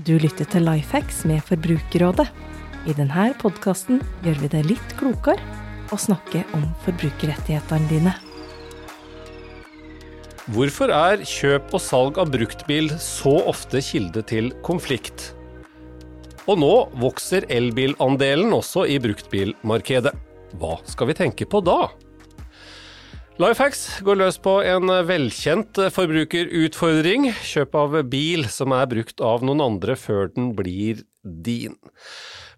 Du lytter til Lifehacks med Forbrukerrådet. I denne podkasten gjør vi det litt klokere å snakke om forbrukerrettighetene dine. Hvorfor er kjøp og salg av bruktbil så ofte kilde til konflikt? Og nå vokser elbilandelen også i bruktbilmarkedet. Hva skal vi tenke på da? Lifehacks går løs på en velkjent forbrukerutfordring. Kjøp av bil som er brukt av noen andre før den blir din.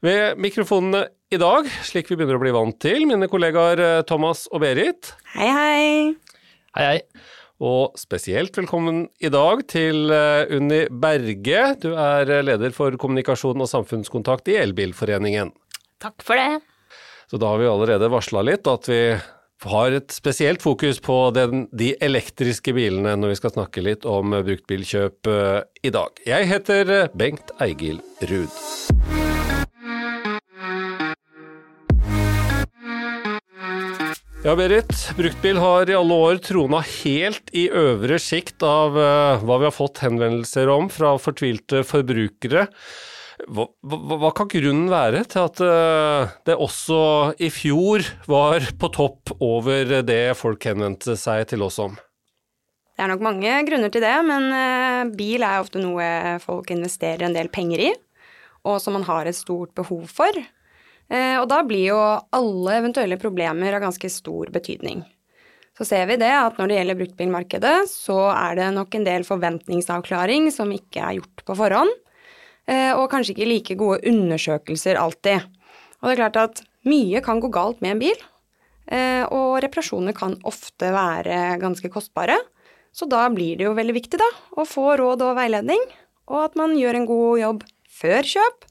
Ved mikrofonene i dag, slik vi begynner å bli vant til, mine kollegaer Thomas og Berit. Hei, hei. Hei, hei. Og spesielt velkommen i dag til Unni Berge. Du er leder for kommunikasjon og samfunnskontakt i Elbilforeningen. Takk for det. Så da har vi allerede varsla litt at vi har et spesielt fokus på den, de elektriske bilene når vi skal snakke litt om bruktbilkjøp i dag. Jeg heter Bengt Eigil Ruud. Ja, Berit. Bruktbil har i alle år trona helt i øvre sjikt av hva vi har fått henvendelser om fra fortvilte forbrukere. Hva, hva, hva, kan grunnen være til at det også i fjor var på topp over det folk henvendte seg til oss om? Det er nok mange grunner til det, men uh, bil er ofte noe folk investerer en del penger i, og som man har et stort behov for. Uh, og da blir jo alle eventuelle problemer av ganske stor betydning. Så ser vi det at når det gjelder bruktbilmarkedet, så er det nok en del forventningsavklaring som ikke er gjort på forhånd og kanskje ikke like gode undersøkelser alltid. Og det er klart at mye kan gå galt med en bil, og reparasjoner kan ofte være ganske kostbare. Så da blir det jo veldig viktig da, å få råd og veiledning, og at man gjør en god jobb før kjøp,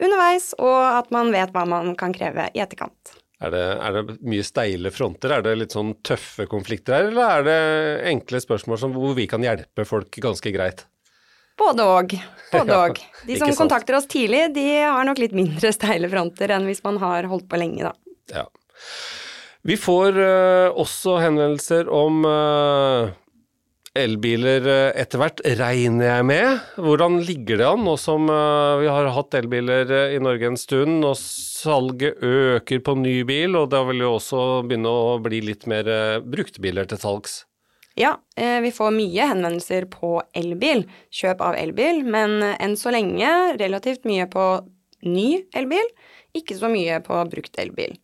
underveis, og at man vet hva man kan kreve i etterkant. Er det, er det mye steile fronter, er det litt sånn tøffe konflikter her, eller er det enkle spørsmål som hvor vi kan hjelpe folk ganske greit? Både òg. Både og. De som kontakter oss tidlig, de har nok litt mindre steile fronter enn hvis man har holdt på lenge, da. Ja. Vi får uh, også henvendelser om uh, elbiler uh, etter hvert, regner jeg med. Hvordan ligger det an nå som vi har hatt elbiler i Norge en stund, og salget øker på ny bil, og da vil jo også begynne å bli litt mer bruktbiler til salgs? Ja, vi får mye henvendelser på elbil, kjøp av elbil, men enn så lenge relativt mye på ny elbil, ikke så mye på brukt elbil.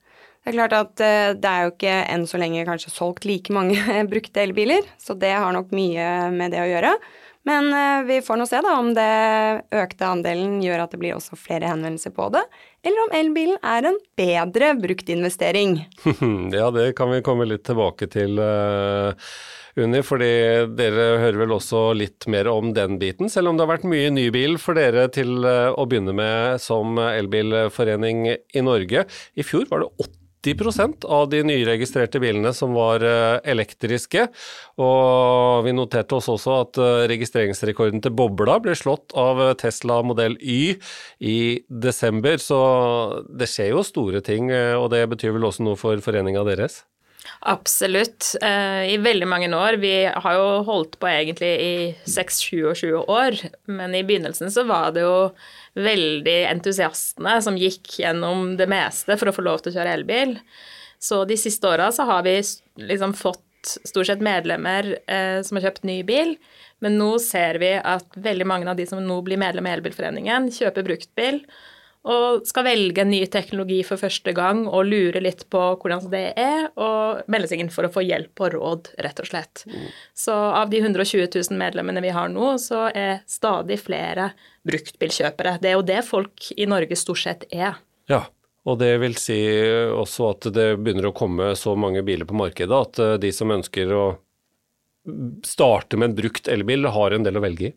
Det er klart at det er jo ikke enn så lenge kanskje solgt like mange brukte elbiler, så det har nok mye med det å gjøre. Men vi får nå se da om det økte andelen gjør at det blir også flere henvendelser på det, eller om elbilen er en bedre bruktinvestering. ja, det kan vi komme litt tilbake til. Unni, fordi dere hører vel også litt mer om den biten, selv om det har vært mye nybil for dere til å begynne med som elbilforening i Norge. I fjor var det 80% av de nyregistrerte bilene som var elektriske, og vi noterte oss også at registreringsrekorden til Bobla ble slått av Tesla modell Y i desember, så det skjer jo store ting, og det betyr vel også noe for foreninga deres? Absolutt. I veldig mange år. Vi har jo holdt på egentlig i 6-27 år, men i begynnelsen så var det jo veldig entusiastene som gikk gjennom det meste for å få lov til å kjøre elbil. Så de siste åra så har vi liksom fått stort sett medlemmer eh, som har kjøpt ny bil, men nå ser vi at veldig mange av de som nå blir medlem i Elbilforeningen, kjøper bruktbil og skal velge en ny teknologi for første gang og lure litt på hvordan det er, og melde seg inn for å få hjelp og råd, rett og slett. Mm. Så av de 120 000 medlemmene vi har nå, så er stadig flere bruktbilkjøpere. Det er jo det folk i Norge stort sett er. Ja, og det vil si også at det begynner å komme så mange biler på markedet at de som ønsker å starte med en brukt elbil, har en del å velge i?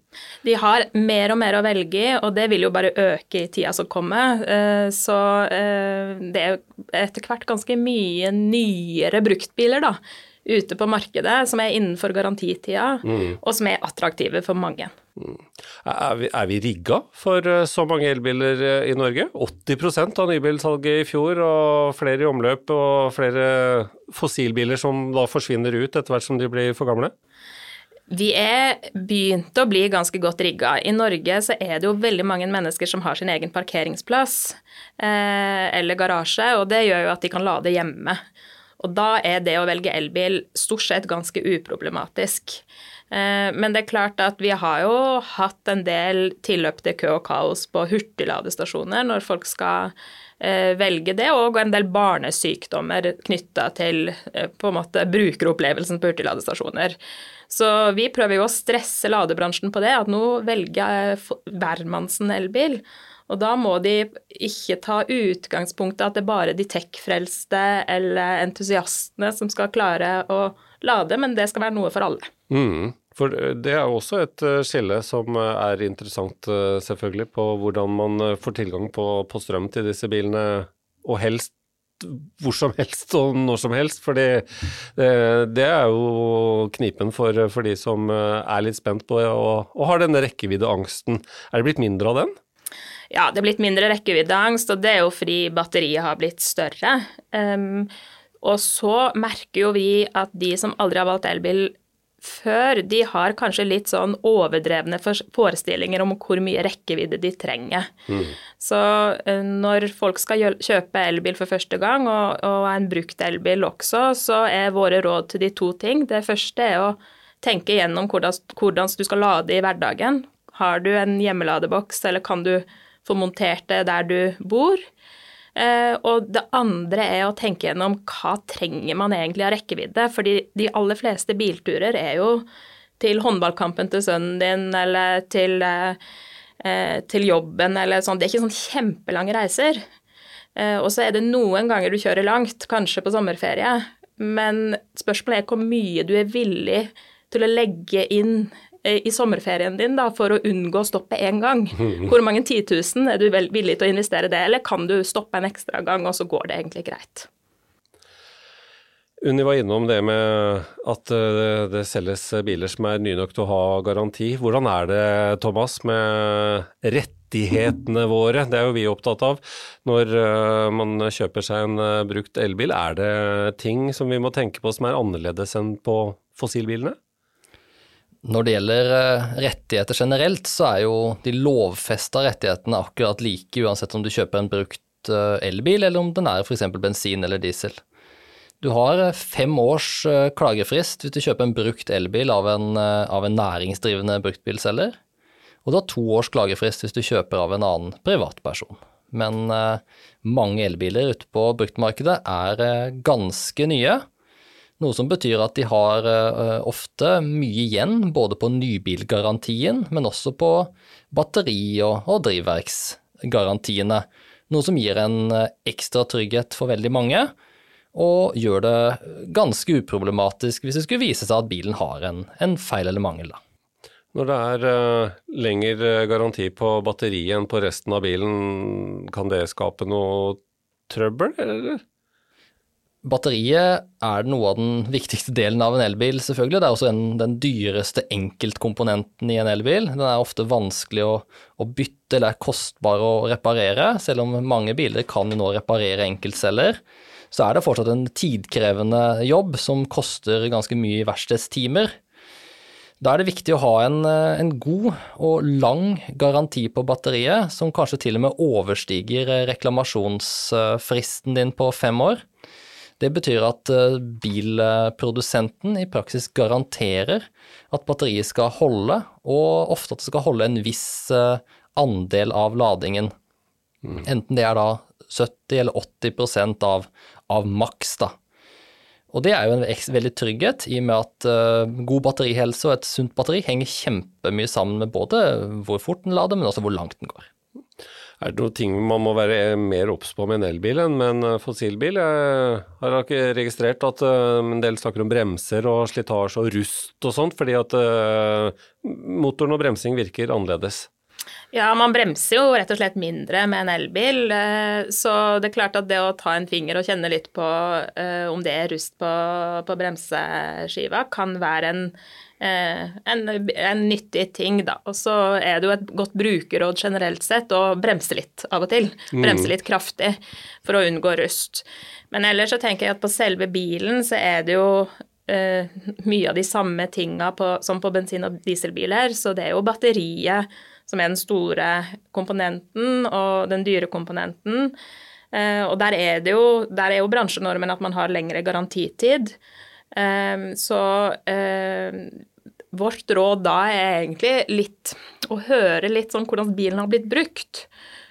De har mer og mer å velge i, og det vil jo bare øke i tida som kommer. Så det er etter hvert ganske mye nyere bruktbiler da, ute på markedet som er innenfor garantitida, mm. og som er attraktive for mange. Mm. Er vi, er vi rigga for så mange elbiler i Norge? 80% av nybilsalget i fjor, og flere i omløp og flere fossilbiler som da forsvinner ut etter hvert som de blir for gamle? Vi er begynt å bli ganske godt rigga. I Norge så er det jo veldig mange mennesker som har sin egen parkeringsplass eh, eller garasje, og det gjør jo at de kan lade hjemme. Og da er det å velge elbil stort sett ganske uproblematisk. Eh, men det er klart at vi har jo hatt en del tilløp til kø og kaos på hurtigladestasjoner når folk skal eh, velge det, og en del barnesykdommer knytta til eh, på en måte brukeropplevelsen på hurtigladestasjoner. Så vi prøver jo å stresse ladebransjen på det, at nå velger hvermannsen elbil. Og da må de ikke ta utgangspunktet at det er bare de tech-frelste eller entusiastene som skal klare å lade, men det skal være noe for alle. Mm. For det er jo også et eh, skille som eh, er interessant, eh, selvfølgelig, på hvordan man får tilgang på, på strøm til disse bilene, og helst hvor som helst og når som helst. fordi det, det er jo knipen for, for, de som er litt spent på og, og har denne rekkeviddeangsten. Er det blitt mindre av den? Ja, det er blitt mindre rekkeviddeangst, og det er jo fordi batteriet har blitt større. Um, og så merker jo vi at de som aldri har valgt elbil før, de har kanskje litt sånn overdrevne forestillinger om hvor mye rekkevidde de trenger. Mm. Så uh, når folk skal kjøpe elbil for første gang, og, og en brukt elbil også, så er våre råd til de to ting. Det første er å tenke gjennom hvordan, hvordan du skal lade i hverdagen. Har du en hjemmeladeboks, eller kan du få montert det der du bor. Eh, og det andre er å tenke gjennom hva trenger man egentlig av rekkevidde. Fordi de aller fleste bilturer er jo til håndballkampen til sønnen din eller til, eh, til jobben eller sånn. Det er ikke sånn kjempelange reiser. Eh, og så er det noen ganger du kjører langt, kanskje på sommerferie. Men spørsmålet er hvor mye du er villig til å legge inn Eh, i sommerferien din da, for å unngå å stoppe én gang? Hvor mange titusen er du villig til å investere det, eller kan du stoppe en ekstra gang, og så går det egentlig greit? Unni var innom det med at eh, det selges biler som er nye nok til å ha garanti. Hvordan er det, Thomas, med rettighetene våre? Det er jo vi opptatt av. Når eh, man kjøper seg en brukt elbil, er det ting som vi må tenke på som er annerledes enn på fossilbilene? Når det gjelder eh, rettigheter generelt, så er jo de lovfesta rettighetene akkurat like, uansett om du kjøper en brukt eh, elbil, eller om den er f.eks. bensin eller diesel. Du har eh, fem års klagefrist hvis du kjøper en brukt elbil av en, av en næringsdrivende bruktbilselger, og du har to års klagefrist hvis du kjøper av en annen privatperson. Men mange elbiler ute på bruktmarkedet er ganske nye noe som betyr at de har uh, ofte mye igjen, både på nybilgarantien, men også på batteri- og, og drivverksgarantiene. Noe som gir en uh, ekstra trygghet for veldig mange, og gjør det ganske uproblematisk hvis det skulle vise seg at bilen har en, en feil eller mangel. Da. Når det er uh, lengre garanti på batteriet enn på resten av bilen, kan det skape noe trøbbel, eller? Batteriet er noe av den viktigste delen av en elbil, selvfølgelig. Det er også en, den dyreste enkeltkomponenten i en elbil. Den er ofte vanskelig å, å, bytte eller er kostbar å reparere. Selv om mange biler kan nå reparere enkeltceller, så er det fortsatt en tidkrevende jobb som koster ganske mye i verkstedstimer. Da er det viktig å ha en, en, god og lang garanti på batteriet, som kanskje til og med overstiger reklamasjonsfristen din på fem år. Det betyr at eh, bilprodusenten i praksis garanterer at batteriet skal holde, og ofte at det skal holde en viss eh, andel av ladingen. Mm. Enten det er da 70 eller 80% av, av maks, da. Og det er jo en veldig trygghet, i og med at uh, god batterihelse og et sunt batteri henger kjempemye sammen med både hvor fort den lader, men også hvor langt den går. Er det noen ting man må være mer obs på med en elbil enn med en eh, fossilbil? Jeg har ikke registrert at eh, en del snakker om bremser og slitasje og rust og sånt, fordi at eh, motoren og bremsing virker annerledes. Ja, man bremser jo rett og slett mindre med en elbil. Så det er klart at det å ta en finger og kjenne litt på om det er rust på, på bremseskiva, kan være en en, en, nyttig ting, da. Og så er det jo et godt brukerråd generelt sett å bremse litt av og til. Mm. Bremse litt kraftig for å unngå rust. Men ellers så tenker jeg at på selve bilen så er det jo eh, mye av de samme tinga som på bensin- og dieselbiler, så det er jo batteriet som er den store komponenten, og den dyre komponenten. Eh, og der er, det jo, der er jo bransjenormen at man har lengre garantitid. Eh, så eh, vårt råd da er egentlig litt å høre litt sånn hvordan bilen har blitt brukt.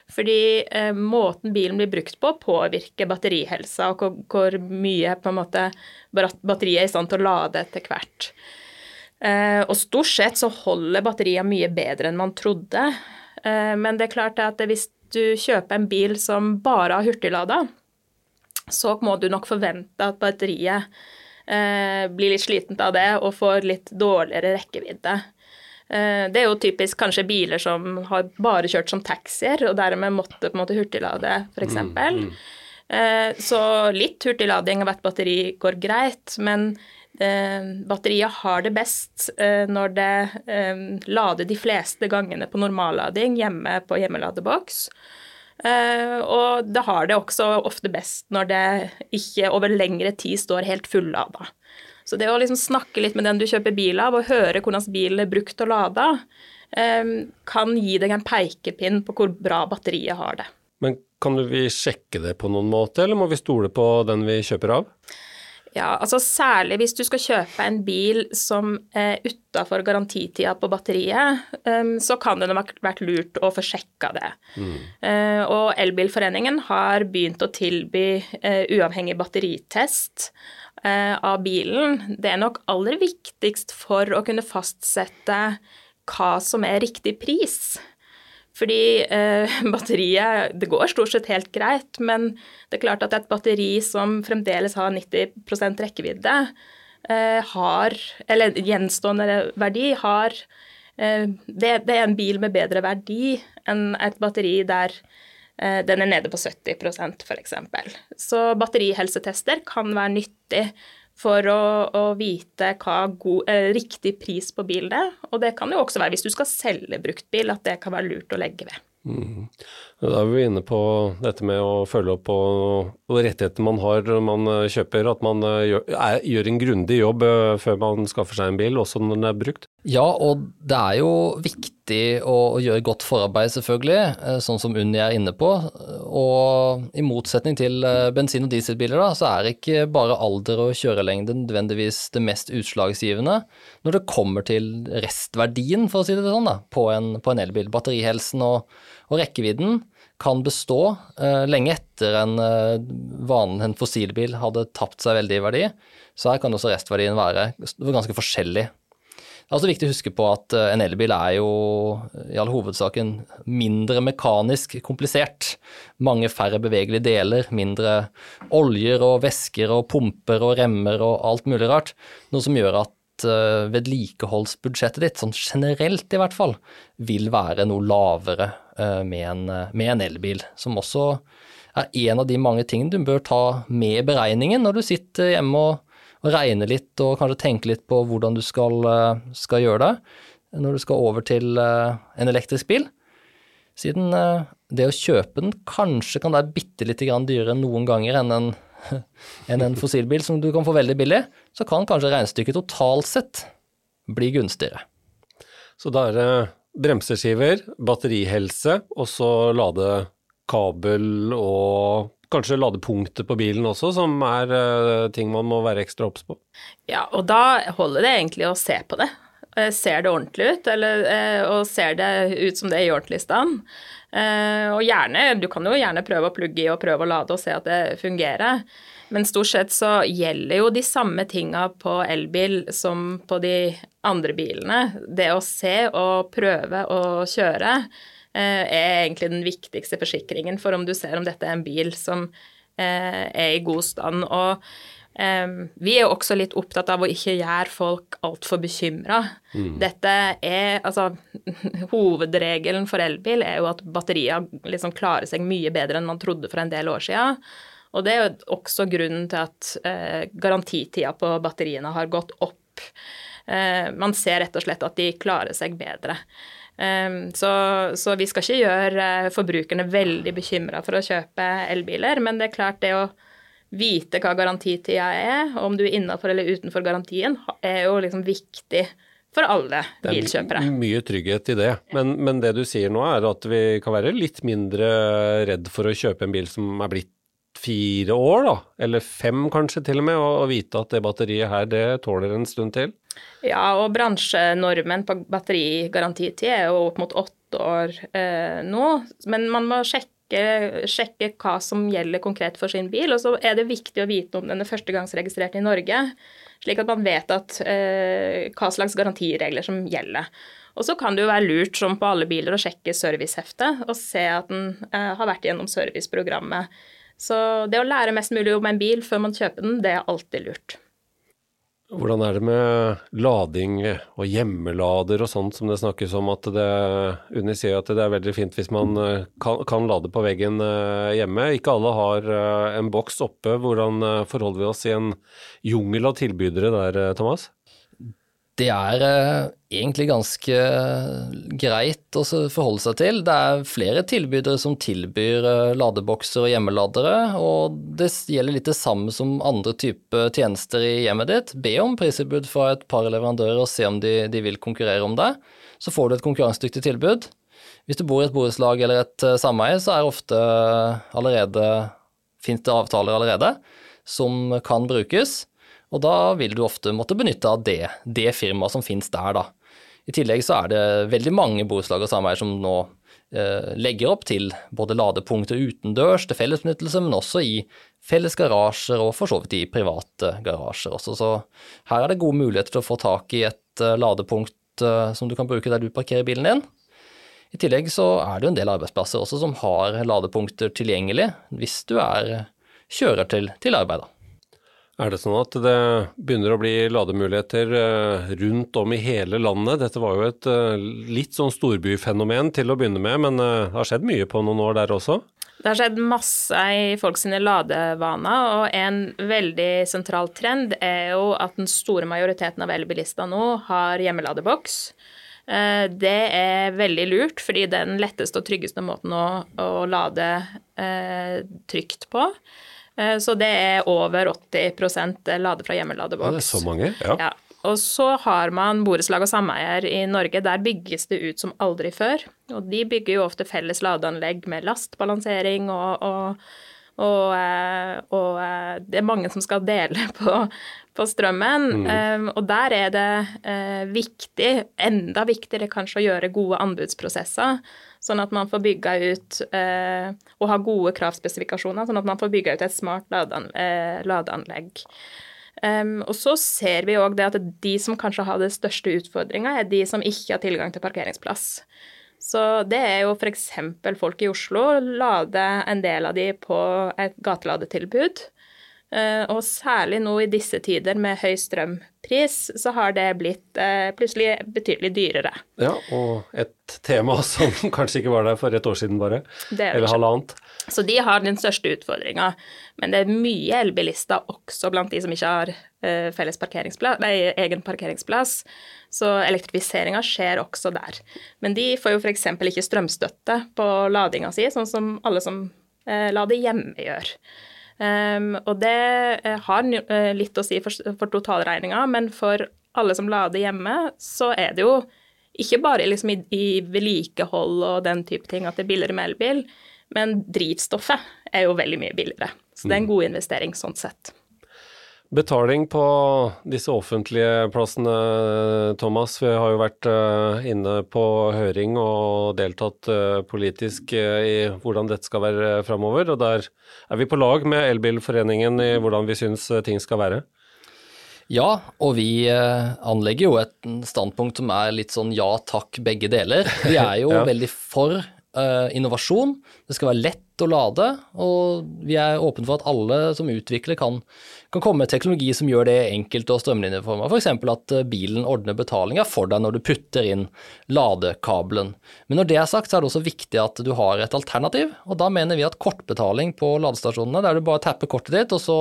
Fordi eh, måten bilen blir brukt på, påvirker batterihelsa, og hvor, hvor, mye måte batteriet er i stand til å lade etter hvert. Eh, og stort sett så holder batteriet mye bedre enn man trodde. Eh, men det er klart at hvis du kjøper en bil som bare har hurtiglada, så må du nok forvente at batteriet blir litt slitent av det og får litt dårligere rekkevidde. Eh, det er jo typisk kanskje biler som har bare kjørt som taxier, og dermed måtte på en måte hurtiglade, f.eks. Mm, mm. Eh, så litt hurtiglading av ett batteri går greit, men eh, batteriet har det best når det lader de fleste gangene på normallading hjemme på hjemmeladeboks. Og det har det også ofte best når det ikke over lengre tid står helt fullada. Så det å liksom snakke litt med den du kjøper bil av, og høre hvordan bilen er brukt og lada, ehm, kan gi deg en pekepinn på hvor bra batteriet har det. Men kan vi sjekke det på noen måte, eller må vi stole på den vi kjøper av? Ja, altså Særlig hvis du skal kjøpe en bil som er utafor garantitida på batteriet, ehm, så kan det nok vært lurt å få sjekka det. Mm. Eh, og Elbilforeningen har begynt å tilby eh, uavhengig batteritest Eh, av bilen, det er nok aller viktigst for å kunne fastsette hva som er riktig pris. Fordi eh, batteriet Det går stort sett helt greit, men det er klart at et batteri som fremdeles har 90% rekkevidde, eh, har Eller gjenstående verdi har eh, det, det, er en bil med bedre verdi enn et batteri der Eh, den er nede på 70% f.eks. Så batterihelsetester kan være nyttig for å, å vite hva god, eh, riktig pris på bilen er. Og det kan jo også være hvis du skal selge brukt bil, at det kan være lurt å legge ved. Mm. Da er vi inne på dette med å følge opp på rettighetene man har når man eh, kjøper. At man eh, gjør, er, gjør en grundig jobb eh, før man skaffer seg en bil, også når den er brukt. Ja, og det er jo viktig å, gjøre godt forarbeid, selvfølgelig, sånn som Unni er inne på. Og i motsetning til bensin- og dieselbiler, da, så er ikke bare alder og kjørelengde nødvendigvis det mest utslagsgivende når det kommer til restverdien, for å si det sånn, da, på en, på en elbil. Batterihelsen og og rekkevidden kan bestå eh, lenge etter en, uh, vanlig, en fossilbil hadde tapt seg veldig i verdi. Så her kan også restverdien være ganske forskjellig. Det er også viktig å huske på at uh, en elbil er jo i all hovedsak en mindre mekanisk komplisert. Mange færre bevegelige deler, mindre oljer og væsker og pumper og remmer og alt mulig rart. Noe som gjør at vedlikeholdsbudsjettet ditt, sånn generelt i hvert fall, vil være noe lavere Eh, med en, eh, med en elbil, som også er en av de mange tingene du bør ta med i beregningen når du sitter hjemme og, og regner litt og kanskje tenke litt på hvordan du skal, eh, skal gjøre det når du skal over til en elektrisk bil. Siden det å kjøpe den kanskje kan være bitte lite grann dyrere noen ganger enn en, enn en fossilbil som du kan få veldig billig, så kan kanskje regnestykket totalt sett bli gunstigere. Så da er det bremseskiver, batterihelse, og så ladekabel og kanskje ladepunktet på bilen også, som er uh, ting man må være ekstra obs på. Ja, og da holder det egentlig å se på det. Eh, ser det ordentlig ut, eller, uh, og ser det ut som det er i ordentlig stand? Og gjerne, du kan jo gjerne prøve å plugge i og prøve å lade og se at det fungerer. Men stort sett så gjelder jo de samme tinga på elbil som på de andre bilene. Det å se og prøve å kjøre eh, er egentlig den viktigste forsikringen for om du ser om dette er en bil som eh, er i god stand. Og eh, vi er jo også litt opptatt av å ikke gjøre folk altfor bekymra. Mm. Dette er altså Hovedregelen for elbil er jo at batterier liksom klarer seg mye bedre enn man trodde for en del år siden. Og det er jo også grunnen til at eh, garantitida på batteriene har gått opp. Eh, man ser rett og slett at de klarer seg bedre. Eh, så, så, vi skal ikke gjøre eh, forbrukerne veldig bekymra for å kjøpe elbiler, men det er klart det å vite hva garantitida er, og om du er innafor eller utenfor garantien, er jo liksom viktig for alle bilkjøpere. Det er mye trygghet i det. Men, men, det du sier nå er at vi kan være litt mindre redd for å kjøpe en bil som er blitt fire år, da, eller fem kanskje til og med, og vite at det batteriet her det tåler en stund til? Ja, og bransjenormen på batterigarantitid er jo opp mot åtte år eh, nå. Men man må sjekke, sjekke, hva som gjelder konkret for sin bil. Og så er det viktig å vite om den er førstegangsregistrert i Norge slik at man vet at, eh, hva slags garantiregler som gjelder. Og så kan det jo være lurt, som på alle biler, å sjekke serviceheftet og se at den eh, har vært gjennom serviceprogrammet. Så det å lære mest mulig om en bil før man kjøper den, det er alltid lurt. Hvordan er det med lading og hjemmelader og sånt som det snakkes om? at det, Unni sier at det er veldig fint hvis man eh, kan, kan, lade på veggen eh, hjemme. Ikke alle har eh, en boks oppe. Hvordan forholder vi oss i en jungel av tilbydere der, Thomas? Det er eh, egentlig ganske greit å forholde seg til. Det er flere tilbydere som tilbyr eh, ladebokser og hjemmeladere, og det gjelder litt det samme som andre typer tjenester i hjemmet ditt. Be om pristilbud fra et par leverandører og se om de, de, vil konkurrere om det. Så får du et konkurransedyktig tilbud. Hvis du bor i et borettslag eller et uh, sameie, så er ofte allerede Fins det avtaler allerede som kan brukes. Og da vil du ofte måtte benytte av det, det firmaet som finnes der, da. I tillegg så er det veldig mange borettslag og sameier som nå eh, legger opp til både ladepunkter utendørs til fellesbenyttelse, men også i felles garasjer og for så vidt i private garasjer også. Så her er det gode muligheter til å få tak i et eh, ladepunkt eh, som du kan bruke der du parkerer bilen din. I tillegg så er det jo en del arbeidsplasser også som har ladepunkter tilgjengelig hvis du er kjører til, til arbeid. da. Er det sånn at det begynner å bli lademuligheter eh, rundt om i hele landet? Dette var jo et eh, litt sånn storbyfenomen til å begynne med, men eh, det har skjedd mye på noen år der også? Det har skjedd masse i folk sine ladevaner, og en veldig sentral trend er jo at den store majoriteten av elbilister nå har hjemmeladeboks. Det er veldig lurt, fordi det er den letteste og tryggeste måten å, å lade eh, trygt på. Eh, så det er over 80% lade fra hjemmeladeboks. det er så mange, ja. ja. Og så har man borettslag og sameier i Norge. Der bygges det ut som aldri før. Og de bygger jo ofte felles ladeanlegg med lastbalansering og, og, og, eh, og eh, det er mange som skal dele på, på strømmen. Mm. Um, og der er det uh, viktig, enda viktigere kanskje, å gjøre gode anbudsprosesser. Sånn at man får bygga ut eh, og ha gode kravspesifikasjoner, sånn at man får bygga ut et smart ladean, ladeanlegg. Um, og så ser vi òg det at de som kanskje har det største utfordringa, er de som ikke har tilgang til parkeringsplass. Så det er jo f.eks. folk i Oslo. Lade en del av de på et gateladetilbud. Eh, og særlig nå i disse tider med høy strømpris, så har det blitt eh, plutselig betydelig dyrere. Ja, og et tema som kanskje ikke var der for et år siden bare, eller halvannet. Så de har den største utfordringa. Men det er mye elbilister også blant de som ikke har eh, felles parkeringsplass, nei, egen parkeringsplass. Så elektrifiseringa skjer også der. Men de får jo f.eks. ikke strømstøtte på ladinga si, sånn som alle som lader hjemme gjør. Um, og det uh, har uh, litt å si for, for totalregninga, men for alle som lader hjemme, så er det jo ikke bare liksom i, i vedlikehold og den type ting at det er billigere med elbil, men drivstoffet er jo veldig mye billigere. Så det er en mm. god investering sånn sett. Betaling på disse offentlige plassene, Thomas. Vi har jo vært eh, inne på høring og deltatt eh, politisk eh, i hvordan dette skal være framover. Og der er vi på lag med Elbilforeningen i hvordan vi syns ting skal være. Ja, og vi anlegger jo et standpunkt som er litt sånn ja takk, begge deler. Vi er jo ja. veldig for uh, innovasjon. Det skal være lett å lade, og vi er åpne for at alle som utvikler kan, kan komme med teknologi som gjør det enkelt og strømlinjeforma. F.eks. at eh, bilen ordner betalinga for deg når du putter inn ladekabelen. Men når det er sagt, så er det også viktig at du har et alternativ, og da mener vi at kortbetaling på ladestasjonene, der du bare tapper kortet ditt, og så,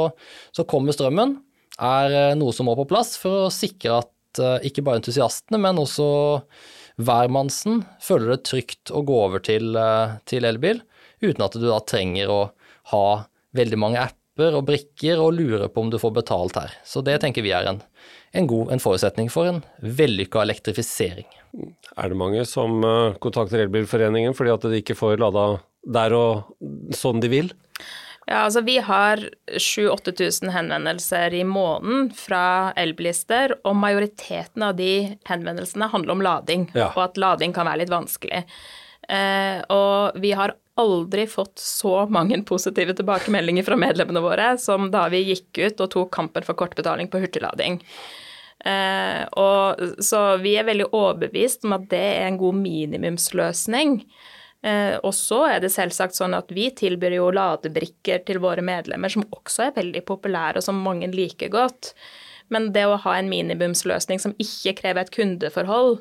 så kommer strømmen, er eh, noe som må på plass for å sikre at ikke bare entusiastene, men også hvermannsen føler det trygt å gå over til, til elbil uten at du da trenger å ha veldig mange apper og brikker og lure på om du får betalt her. Så det tenker vi er en, en god en forutsetning for en vellykka elektrifisering. Er det mange som eh, kontakter Elbilforeningen fordi at de ikke får lada der og sånn de vil? Ja, altså Vi har 7000-8000 henvendelser i måneden fra elbilister, og majoriteten av de henvendelsene handler om lading, Ja. og at lading kan være litt vanskelig. Eh, og vi har aldri fått så mange positive tilbakemeldinger fra medlemmene våre som da vi gikk ut og tok kampen for kortbetaling på hurtiglading. Eh, og, så vi er veldig overbevist om at det er en god minimumsløsning. Eh, og så er det selvsagt sånn at vi tilbyr jo ladebrikker til våre medlemmer, som også er veldig populære, og som mange liker godt. Men det å ha en minimumsløsning som ikke krever et kundeforhold,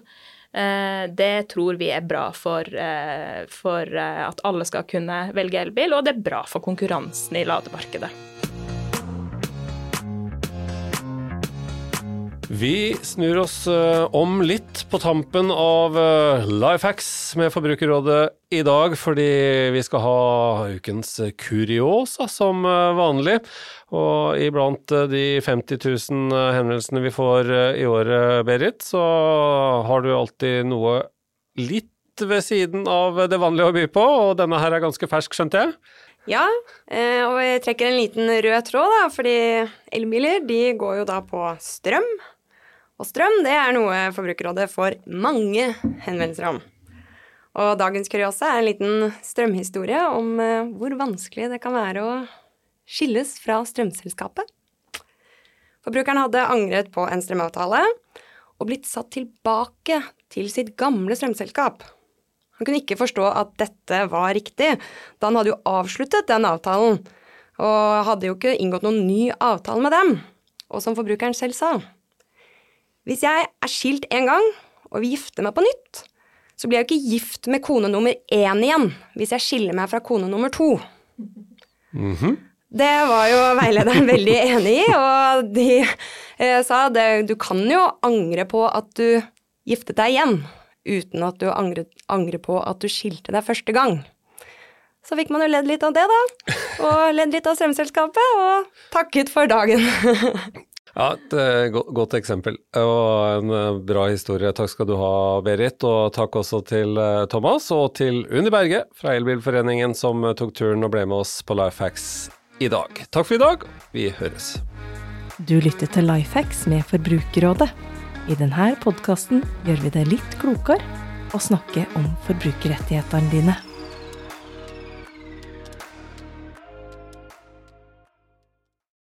eh, det tror vi er bra for, eh, for at alle skal kunne velge elbil, og det er bra for konkurransen i lademarkedet. Vi snur oss eh, om litt på tampen av uh, Lifehacks med Forbrukerrådet i dag, fordi vi skal ha ukens kuriosa som eh, vanlig. Og iblant eh, de 50 000 henvendelsene vi får eh, i året, Berit, så har du alltid noe litt ved siden av det vanlige å by på, og denne her er ganske fersk, skjønte jeg? Ja, eh, og jeg trekker en liten rød tråd, da, fordi elbiler de går jo da på strøm. Og strøm det er noe Forbrukerrådet får mange henvendelser om. Og dagens kuriose er en liten strømhistorie om eh, hvor vanskelig det kan være å skilles fra strømselskapet. Forbrukeren hadde angret på en strømavtale og blitt satt tilbake til sitt gamle strømselskap. Han kunne ikke forstå at dette var riktig, da han hadde jo avsluttet den avtalen, og hadde jo ikke inngått noen ny avtale med dem. Og som forbrukeren selv sa, hvis jeg er skilt en gang og vil gifte meg på nytt, så blir jeg jo ikke gift med kone nummer én igjen hvis jeg skiller meg fra kone nummer to. Det var jo veilederen veldig enig i, og de eh, sa det, du kan jo angre på at du giftet deg igjen, uten at du angret, angrer på at du skilte deg første gang. Så fikk man jo ledd litt av det, da. Og ledd litt av strømselskapet, og takket for dagen. Ja, et eh, godt eksempel og en eh, bra historie. Takk skal du ha, Berit. Og takk også til eh, Thomas og til Unni Berge fra Elbilforeningen som tok turen og ble med oss på Lifehacks i dag. Takk for i dag. Vi høres. Du lytter til Lifehacks med Forbrukerrådet. I denne podkasten gjør vi det litt klokere å snakke om forbrukerrettighetene dine.